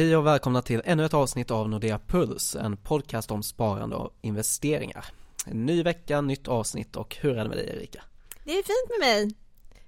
Hej och välkomna till ännu ett avsnitt av Nordea Puls, en podcast om sparande och investeringar. En ny vecka, nytt avsnitt och hur är det med dig Erika? Det är fint med mig.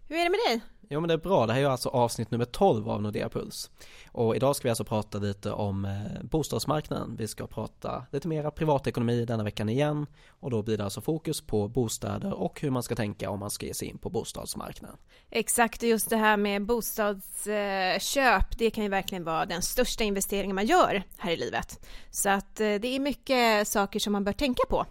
Hur är det med dig? Jo men det är bra, det här är alltså avsnitt nummer 12 av Nordea Puls. Och idag ska vi alltså prata lite om eh, bostadsmarknaden. Vi ska prata lite mera privatekonomi denna veckan igen. Och då blir det alltså fokus på bostäder och hur man ska tänka om man ska ge sig in på bostadsmarknaden. Exakt, just det här med bostadsköp, det kan ju verkligen vara den största investeringen man gör här i livet. Så att eh, det är mycket saker som man bör tänka på.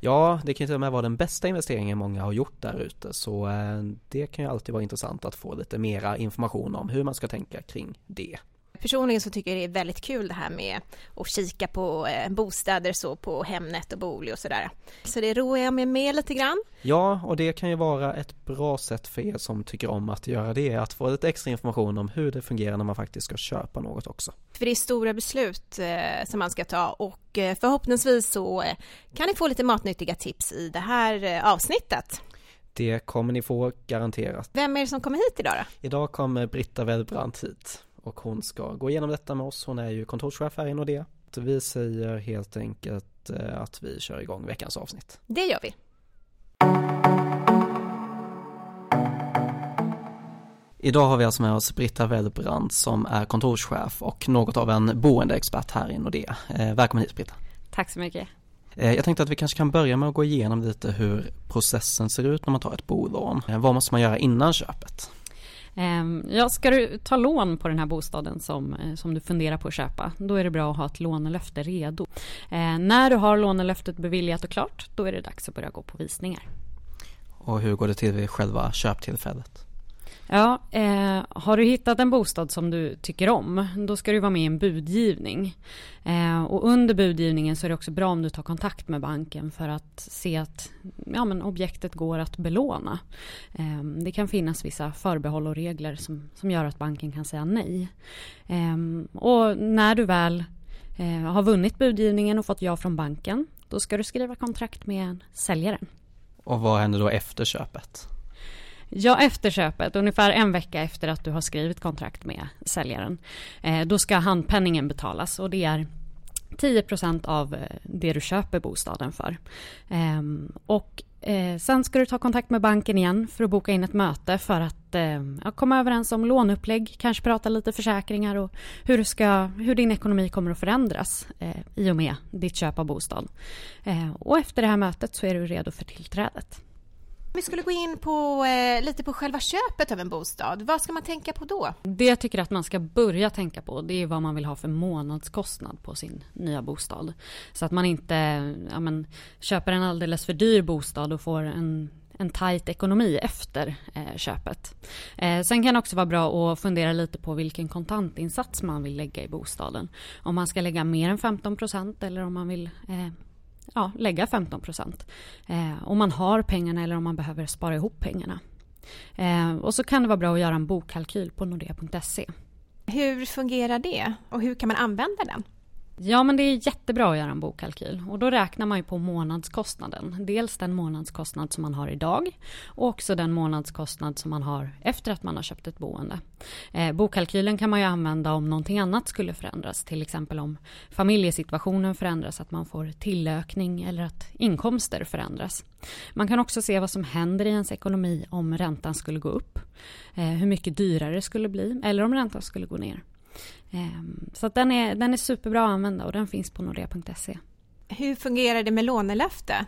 Ja, det kan ju till och med vara den bästa investeringen många har gjort där ute så eh, det kan ju alltid vara intressant att få lite mera information om hur man ska tänka kring det. Personligen så tycker jag det är väldigt kul det här med att kika på eh, bostäder så på Hemnet och Booli och sådär. Så det roar jag mig med lite grann. Ja, och det kan ju vara ett bra sätt för er som tycker om att göra det, att få lite extra information om hur det fungerar när man faktiskt ska köpa något också. För det är stora beslut eh, som man ska ta och eh, förhoppningsvis så eh, kan ni få lite matnyttiga tips i det här avsnittet. Det kommer ni få garanterat. Vem är det som kommer hit idag då? Idag kommer Britta Wellbrandt hit och hon ska gå igenom detta med oss. Hon är ju kontorschef här i Nordea. Vi säger helt enkelt eh, att vi kör igång veckans avsnitt. Det gör vi. Idag har vi alltså med oss Britta Wellbrand som är kontorschef och något av en boendeexpert här i Nordea. Eh, välkommen hit Britta. Tack så mycket. Eh, jag tänkte att vi kanske kan börja med att gå igenom lite hur processen ser ut när man tar ett bolån. Vad måste man göra innan köpet? Ehm, ja, ska du ta lån på den här bostaden som, eh, som du funderar på att köpa, då är det bra att ha ett lånelöfte redo. Ehm, när du har lånelöftet beviljat och klart, då är det dags att börja gå på visningar. Och hur går det till vid själva köptillfället? Ja, eh, har du hittat en bostad som du tycker om, då ska du vara med i en budgivning. Eh, och under budgivningen så är det också bra om du tar kontakt med banken för att se att ja, men objektet går att belåna. Eh, det kan finnas vissa förbehåll och regler som, som gör att banken kan säga nej. Eh, och när du väl eh, har vunnit budgivningen och fått ja från banken, då ska du skriva kontrakt med säljaren. Och vad händer då efter köpet? Ja, efter köpet, ungefär en vecka efter att du har skrivit kontrakt med säljaren, eh, då ska handpenningen betalas och det är 10% av eh, det du köper bostaden för. Ehm, och eh, sen ska du ta kontakt med banken igen för att boka in ett möte för att komma överens om låneupplägg, kanske prata lite försäkringar och hur, ska, hur din ekonomi kommer att förändras i och med ditt köp av bostad. och efter det här mötet så är du redo för tillträdet. Vi skulle gå in på eh, lite på själva köpet av en bostad. Vad ska man tänka på då? Det jag tycker att man ska börja tänka på det är vad man vill ha för månadskostnad på sin nya bostad. Så att man inte ja, men, köper en alldeles för dyr bostad och får en en tajt ekonomi efter eh, köpet. Eh, sen kan det också vara bra att fundera lite på vilken kontantinsats man vill lägga i bostaden. Om man ska lägga mer än 15% eller om man vill eh, ja, lägga 15 procent. Eh, om man har pengarna eller om man behöver spara ihop pengarna. Eh, och så kan det vara bra att göra en bokkalkyl på nordea.se. Hur fungerar det och hur kan man använda den? Ja, men det är jättebra att göra en bokkalkyl och då räknar man ju på månadskostnaden. Dels den månadskostnad som man har idag och också den månadskostnad som man har efter att man har köpt ett boende. Eh, bokkalkylen kan man ju använda om någonting annat skulle förändras, till exempel om familjesituationen förändras, att man får tillökning eller att inkomster förändras. Man kan också se vad som händer i ens ekonomi om räntan skulle gå upp, eh, hur mycket dyrare det skulle bli eller om räntan skulle gå ner. Ehm, så att den, är, den är superbra att använda och den finns på nordea.se. Hur fungerar det med lånelöfte?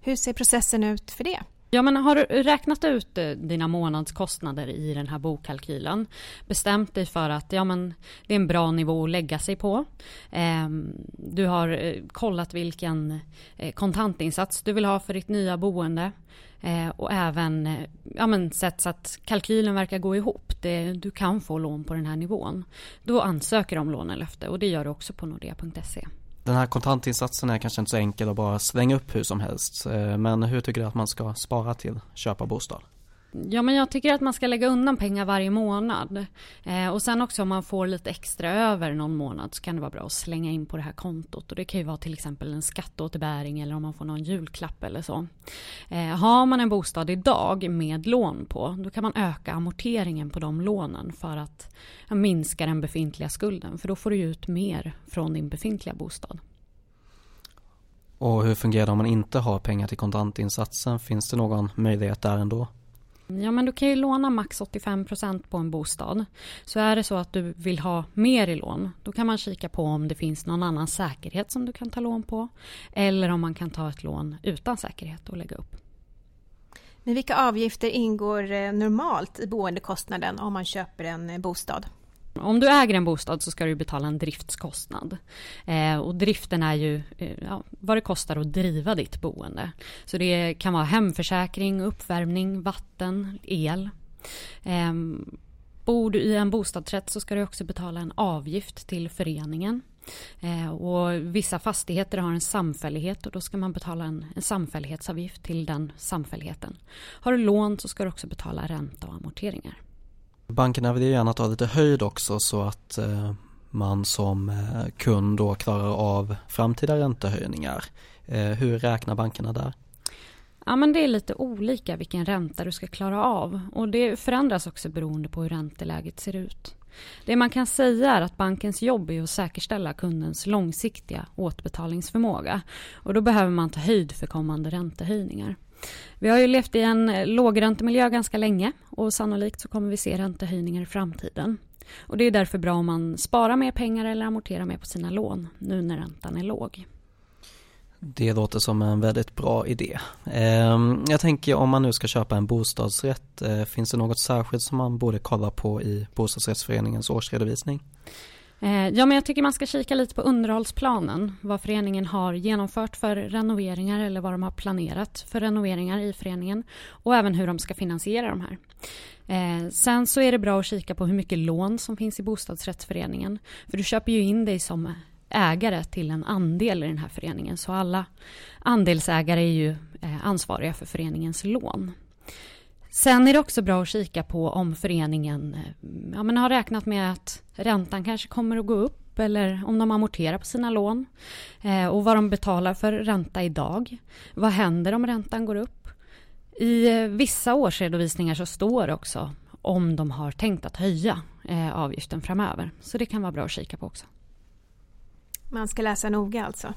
Hur ser processen ut för det? Ja, men har du räknat ut eh, dina månadskostnader i den här bokkalkylen, bestämt dig för att ja, men det är en bra nivå att lägga sig på. Ehm, du har eh, kollat vilken eh, kontantinsats du vill ha för ditt nya boende och även ja, men sett så att kalkylen verkar gå ihop. Det, du kan få lån på den här nivån. Då ansöker du om lånelöfte och det gör du också på nordea.se. Den här kontantinsatsen är kanske inte så enkel att bara slänga upp hur som helst. Eh, men hur tycker du att man ska spara till köpa bostad? Ja, men jag tycker att man ska lägga undan pengar varje månad. Eh, och sen också om man får lite extra över någon månad så kan det vara bra att slänga in på det här kontot. Och det kan ju vara till exempel en skatteåterbäring eller om man får någon julklapp eller så. Eh, har man en bostad idag med lån på, då kan man öka amorteringen på de lånen för att minska den befintliga skulden. För då får du ut mer från din befintliga bostad. Och hur fungerar det om man inte har pengar till kontantinsatsen? Finns det någon möjlighet där ändå? Ja, men du kan ju låna max 85% på en bostad. Så är det så att du vill ha mer i lån, då kan man kika på om det finns någon annan säkerhet som du kan ta lån på. Eller om man kan ta ett lån utan säkerhet och lägga upp. Men vilka avgifter ingår eh, normalt i boendekostnaden om man köper en eh, bostad? Om du äger en bostad så ska du betala en driftskostnad. Eh, och driften är ju eh, ja, vad det kostar att driva ditt boende. Så det kan vara hemförsäkring, uppvärmning, vatten, el. Eh, bor du i en bostadsrätt så ska du också betala en avgift till föreningen. Eh, och vissa fastigheter har en samfällighet och då ska man betala en, en samfällighetsavgift till den samfälligheten. Har du lån så ska du också betala ränta och amorteringar. Bankerna vill ju gärna ta lite höjd också så att eh, man som eh, kund då klarar av framtida räntehöjningar. Eh, hur räknar bankerna där? Ja, men det är lite olika vilken ränta du ska klara av och det förändras också beroende på hur ränteläget ser ut. Det man kan säga är att bankens jobb är att säkerställa kundens långsiktiga återbetalningsförmåga och då behöver man ta höjd för kommande räntehöjningar. Vi har ju levt i en lågräntemiljö ganska länge och sannolikt så kommer vi se räntehöjningar i framtiden. Och det är därför bra om man sparar mer pengar eller amorterar mer på sina lån nu när räntan är låg. Det låter som en väldigt bra idé. Ehm, jag tänker om man nu ska köpa en bostadsrätt, eh, finns det något särskilt som man borde kolla på i bostadsrättsföreningens årsredovisning? Eh, ja, men jag tycker man ska kika lite på underhållsplanen. Vad föreningen har genomfört för renoveringar eller vad de har planerat för renoveringar i föreningen. Och även hur de ska finansiera de här. Eh, sen så är det bra att kika på hur mycket lån som finns i bostadsrättsföreningen. För du köper ju in dig som ägare till en andel i den här föreningen. Så alla andelsägare är ju eh, ansvariga för föreningens lån. Sen är det också bra att kika på om föreningen eh, ja, men har räknat med att räntan kanske kommer att gå upp eller om de amorterar på sina lån eh, och vad de betalar för ränta idag. Vad händer om räntan går upp? I eh, vissa årsredovisningar så står det också om de har tänkt att höja eh, avgiften framöver. Så det kan vara bra att kika på också. Man ska läsa noga alltså?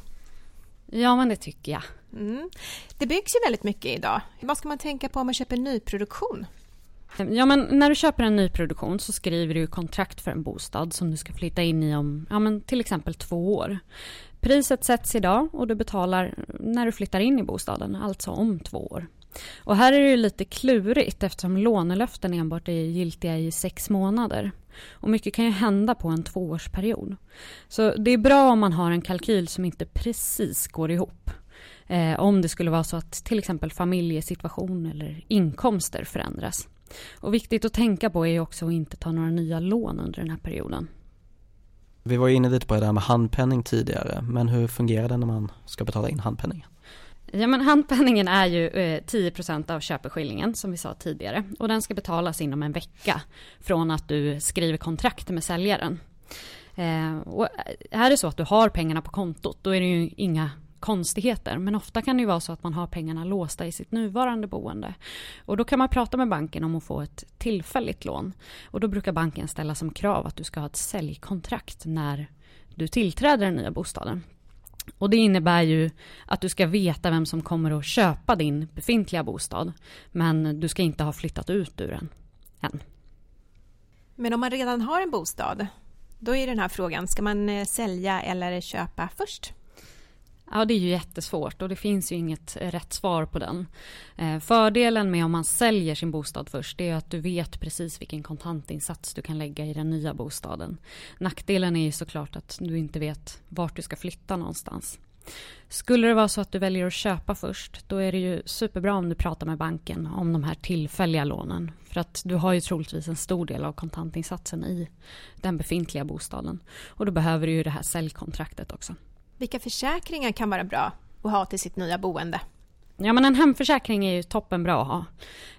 Ja, men det tycker jag. Mm. Det byggs ju väldigt mycket idag. Vad ska man tänka på om man köper nyproduktion? Ja, men när du köper en nyproduktion så skriver du kontrakt för en bostad som du ska flytta in i om ja, men till exempel två år. Priset sätts idag och du betalar när du flyttar in i bostaden, alltså om två år. Och här är det lite klurigt eftersom lånelöften enbart är giltiga i sex månader. Och mycket kan ju hända på en tvåårsperiod. Så det är bra om man har en kalkyl som inte precis går ihop. Eh, om det skulle vara så att till exempel familjesituation eller inkomster förändras. Och viktigt att tänka på är också att inte ta några nya lån under den här perioden. Vi var inne lite på det där med handpenning tidigare, men hur fungerar det när man ska betala in handpenningen? Ja, men handpenningen är ju eh, 10% av köpeskillingen som vi sa tidigare och den ska betalas inom en vecka från att du skriver kontrakt med säljaren. Eh, och eh, är det så att du har pengarna på kontot då är det ju inga konstigheter. Men ofta kan det ju vara så att man har pengarna låsta i sitt nuvarande boende. Och då kan man prata med banken om att få ett tillfälligt lån. Och då brukar banken ställa som krav att du ska ha ett säljkontrakt när du tillträder den nya bostaden. Och det innebär ju att du ska veta vem som kommer att köpa din befintliga bostad. Men du ska inte ha flyttat ut ur den än. Men om man redan har en bostad, då är den här frågan, ska man eh, sälja eller köpa först? Ja, det är ju jättesvårt och det finns ju inget eh, rätt svar på den. Eh, fördelen med om man säljer sin bostad först är att du vet precis vilken kontantinsats du kan lägga i den nya bostaden. Nackdelen är ju såklart att du inte vet vart du ska flytta någonstans. Skulle det vara så att du väljer att köpa först, då är det ju superbra om du pratar med banken om de här tillfälliga lånen. För att du har ju troligtvis en stor del av kontantinsatsen i den befintliga bostaden. Och då behöver du ju det här säljkontraktet också. Vilka försäkringar kan vara bra att ha till sitt nya boende? Ja men en hemförsäkring är ju toppenbra att ha.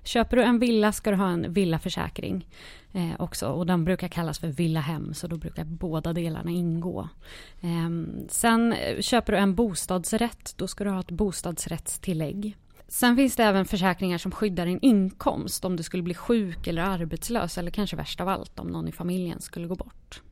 Köper du en villa ska du ha en villaförsäkring eh, också och den brukar kallas för villahem så då brukar båda delarna ingå. Ehm, eh, sen köper du en bostadsrätt då ska du ha ett bostadsrättstillägg. Sen finns det även försäkringar som skyddar din inkomst om du skulle bli sjuk eller arbetslös eller kanske värst av allt om någon i familjen skulle gå bort.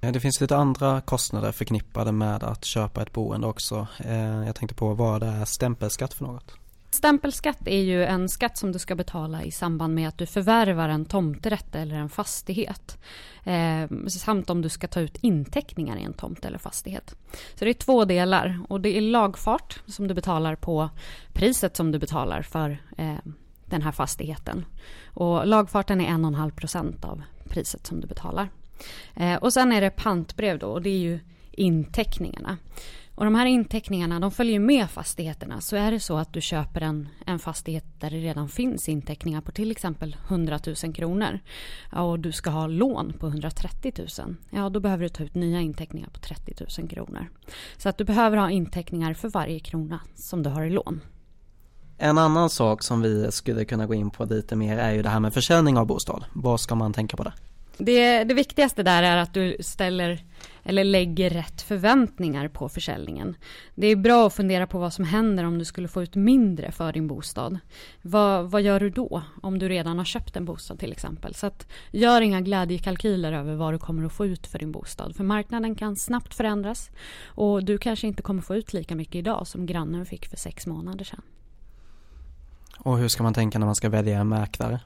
Eh, det finns lite andra kostnader förknippade med att köpa ett boende också. Eh, jag tänkte på vad det är stämpelskatt för något? Stämpelskatt är ju en skatt som du ska betala i samband med att du förvärvar en tomträtt eller en fastighet. Eh, samt om du ska ta ut inteckningar i en tomt eller fastighet. Så det är två delar och det är lagfart som du betalar på priset som du betalar för eh, den här fastigheten. Och lagfarten är 1,5 procent av priset som du betalar. Eh, och sen är det pantbrev då och det är ju inteckningarna. Och de här inteckningarna de följer med fastigheterna. Så är det så att du köper en, en fastighet där det redan finns inteckningar på till exempel 100 000 kronor och du ska ha lån på 130 000. Ja, då behöver du ta ut nya inteckningar på 30 000 kronor. Så att du behöver ha inteckningar för varje krona som du har i lån. En annan sak som vi skulle kunna gå in på lite mer är ju det här med försäljning av bostad. Vad ska man tänka på där? Det, det viktigaste där är att du ställer eller lägger rätt förväntningar på försäljningen. Det är bra att fundera på vad som händer om du skulle få ut mindre för din bostad. Vad, vad gör du då om du redan har köpt en bostad till exempel? Så att gör inga glädjekalkyler över vad du kommer att få ut för din bostad. För marknaden kan snabbt förändras och du kanske inte kommer få ut lika mycket idag som grannen fick för sex månader sedan. Och hur ska man tänka när man ska välja en mäklare?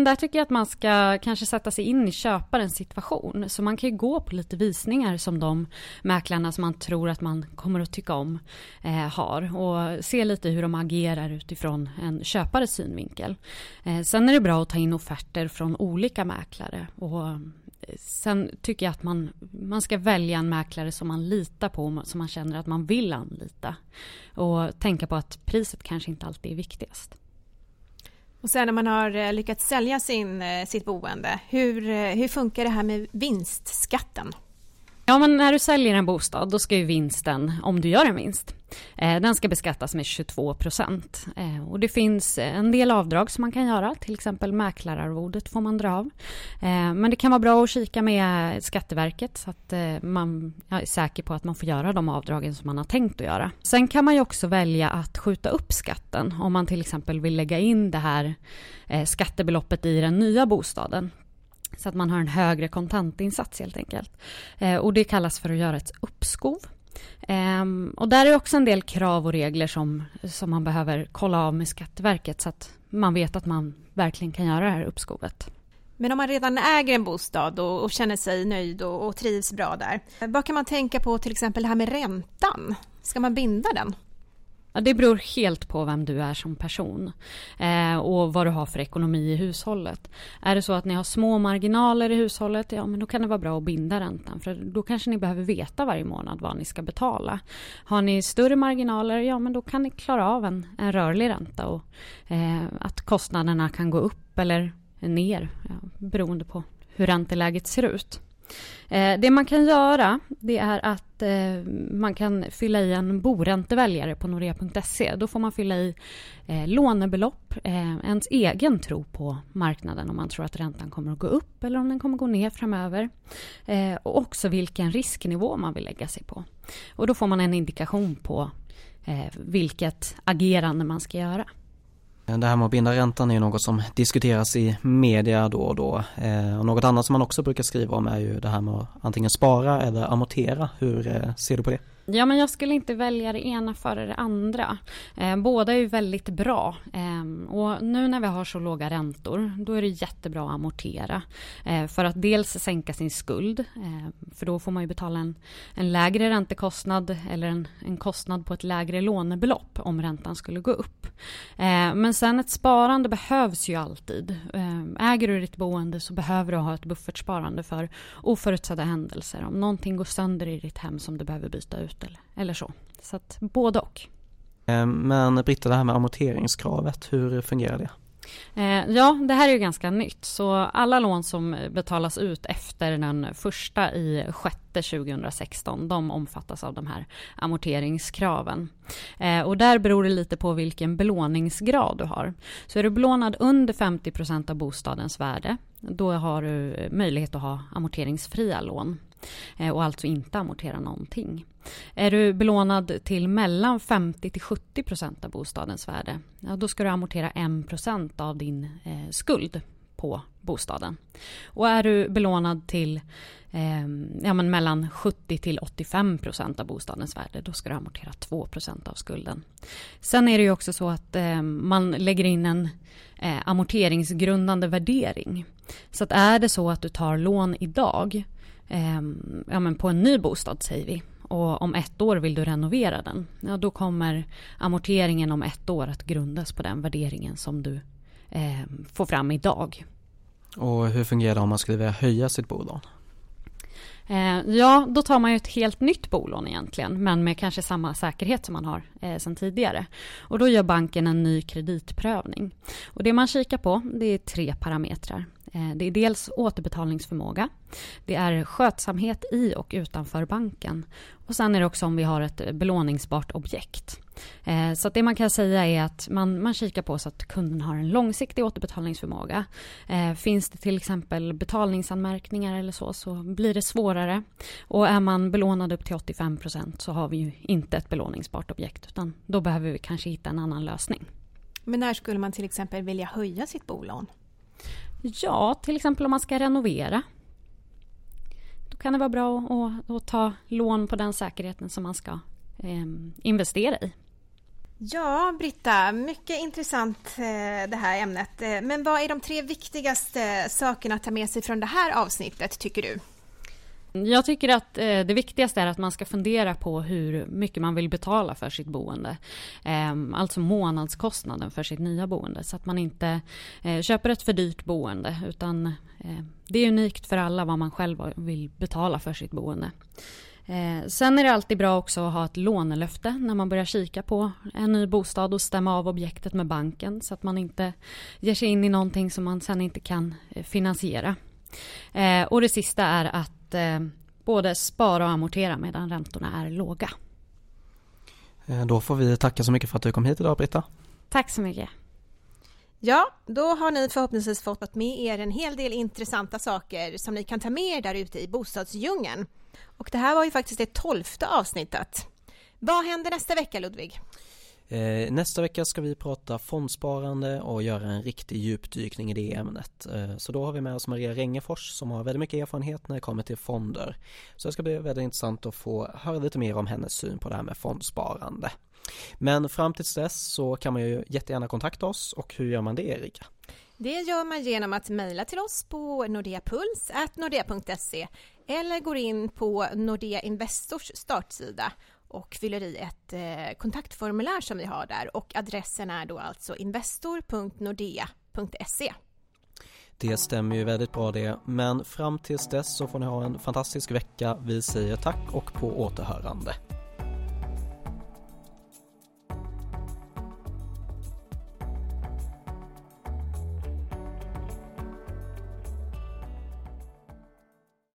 Men där tycker jag att man ska kanske sätta sig in i köparens situation. Så man kan ju gå på lite visningar som de mäklarna som man tror att man kommer att tycka om eh, har. Och se lite hur de agerar utifrån en köpares synvinkel. Eh, sen är det bra att ta in offerter från olika mäklare. Och eh, Sen tycker jag att man, man ska välja en mäklare som man litar på, som man känner att man vill anlita. Och tänka på att priset kanske inte alltid är viktigast. Och sen när man har eh, lyckats sälja sin, eh, sitt boende, hur, eh, hur funkar det här med vinstskatten? Ja, men när du säljer en bostad, då ska ju vinsten, om du gör en vinst, eh, den ska beskattas med 22 procent. Eh, och det finns en del avdrag som man kan göra, till exempel mäklararvodet får man dra av. Eh, men det kan vara bra att kika med Skatteverket så att man är säker på att man får göra de avdragen som man har tänkt att göra. Sen kan man ju också välja att skjuta upp skatten om man till exempel vill lägga in det här skattebeloppet i den nya bostaden. Så att man har en högre kontantinsats helt enkelt. Eh, och det kallas för att göra ett uppskov. Eh, och där är också en del krav och regler som, som man behöver kolla av med Skatteverket så att man vet att man verkligen kan göra det här uppskovet. Men om man redan äger en bostad och, och känner sig nöjd och, och trivs bra där, vad kan man tänka på till exempel det här med räntan? Ska man binda den? Ja, det beror helt på vem du är som person eh, och vad du har för ekonomi i hushållet. Är det så att ni har små marginaler i hushållet, ja men då kan det vara bra att binda räntan för då kanske ni behöver veta varje månad vad ni ska betala. Har ni större marginaler, ja men då kan ni klara av en, en rörlig ränta och eh, att kostnaderna kan gå upp eller ner ja, beroende på hur ränteläget ser ut. Eh, det man kan göra det är att eh, man kan fylla i en boränteväljare på norea.se. Då får man fylla i eh, lånebelopp, eh, ens egen tro på marknaden om man tror att räntan kommer att gå upp eller om den kommer att gå ner framöver. Eh, och också vilken risknivå man vill lägga sig på. Och då får man en indikation på eh, vilket agerande man ska göra. Eh, det här med att binda räntan är ju något som diskuteras i media då och då. Eh, och något annat som man också brukar skriva om är ju det här med att antingen spara eller amortera. Hur eh, ser du på det? Ja, men jag skulle inte välja det ena före det andra. Eh, båda är ju väldigt bra. Eh, och nu när vi har så låga räntor, då är det jättebra att amortera. Eh, för att dels sänka sin skuld, eh, för då får man ju betala en, en lägre räntekostnad eller en, en, kostnad på ett lägre lånebelopp om räntan skulle gå upp. Eh, men sen ett sparande behövs ju alltid. Eh, äger du ditt boende så behöver du ha ett buffertsparande för oförutsedda händelser. Om någonting går sönder i ditt hem som du behöver byta ut eller, eller så. Så att både och. Eh, men Britta, det här med amorteringskravet, hur fungerar det? Eh, ja, det här är ju ganska nytt. Så alla lån som betalas ut efter den första i sjätte 2016, de omfattas av de här amorteringskraven. Eh, och där beror det lite på vilken belåningsgrad du har. Så är du belånad under 50% av bostadens värde, då har du möjlighet att ha amorteringsfria lån och alltså inte amortera någonting. Är du belånad till mellan 50 till 70 procent av bostadens värde, ja, då ska du amortera 1 procent av din eh, skuld på bostaden. Och är du belånad till eh, ja, men mellan 70 till 85 procent av bostadens värde, då ska du amortera 2 procent av skulden. Sen är det ju också så att eh, man lägger in en eh, amorteringsgrundande värdering. Så att är det så att du tar lån idag, eh, ja, men på en ny bostad säger vi, och om ett år vill du renovera den, ja, då kommer amorteringen om ett år att grundas på den värderingen som du eh, får fram idag. Och hur fungerar det om man skulle vilja höja sitt bolån? Eh, ja, då tar man ju ett helt nytt bolån egentligen, men med kanske samma säkerhet som man har eh, sedan tidigare. Och då gör banken en ny kreditprövning. Och det man kikar på, det är tre parametrar. Eh, det är dels återbetalningsförmåga, det är skötsamhet i och utanför banken och sen är det också om vi har ett belåningsbart objekt. Eh, så det man kan säga är att man, man kikar på så att kunden har en långsiktig återbetalningsförmåga. Eh, finns det till exempel betalningsanmärkningar eller så, så blir det svårare. Och är man belånad upp till 85 procent så har vi ju inte ett belåningsbart objekt, utan då behöver vi kanske hitta en annan lösning. Men när skulle man till exempel vilja höja sitt bolån? Ja, till exempel om man ska renovera. Då kan det vara bra att, att ta lån på den säkerheten som man ska eh, investera i. Ja, Britta, mycket intressant eh, det här ämnet. Eh, men vad är de tre viktigaste eh, sakerna att ta med sig från det här avsnittet, tycker du? Jag tycker att eh, det viktigaste är att man ska fundera på hur mycket man vill betala för sitt boende. Eh, alltså månadskostnaden för sitt nya boende. Så att man inte eh, köper ett för dyrt boende. Utan eh, det är unikt för alla vad man själv vill betala för sitt boende. Eh, sen är det alltid bra också att ha ett lånelöfte när man börjar kika på en ny bostad och stämma av objektet med banken så att man inte ger sig in i någonting som man sen inte kan eh, finansiera. och det sista är att eh, både spara och amortera medan räntorna är låga. Eh, då får vi tacka så mycket för att du kom hit idag Britta. Tack så mycket. Ja, då har ni förhoppningsvis fått med er en hel del intressanta saker som ni kan ta med er där ute i bostadsdjungeln. Och det här var ju faktiskt det tolfte avsnittet. Vad händer nästa vecka Ludvig? Eh, nästa vecka ska vi prata fondsparande och göra en riktig djupdykning i det ämnet. Eh, så då har vi med oss Maria Rengefors som har väldigt mycket erfarenhet när det kommer till fonder. Så det ska bli väldigt intressant att få höra lite mer om hennes syn på det här med fondsparande. Men fram tills dess så kan man ju jättegärna kontakta oss och hur gör man det Erika? Det gör man genom att mejla till oss på nordeapuls.nordea.se eller går in på Nordea Investors startsida och fyller i ett eh, kontaktformulär som vi har där och adressen är då alltså investor.nordea.se. Det stämmer ju väldigt bra det, men fram tills dess så får ni ha en fantastisk vecka. Vi säger tack och på återhörande.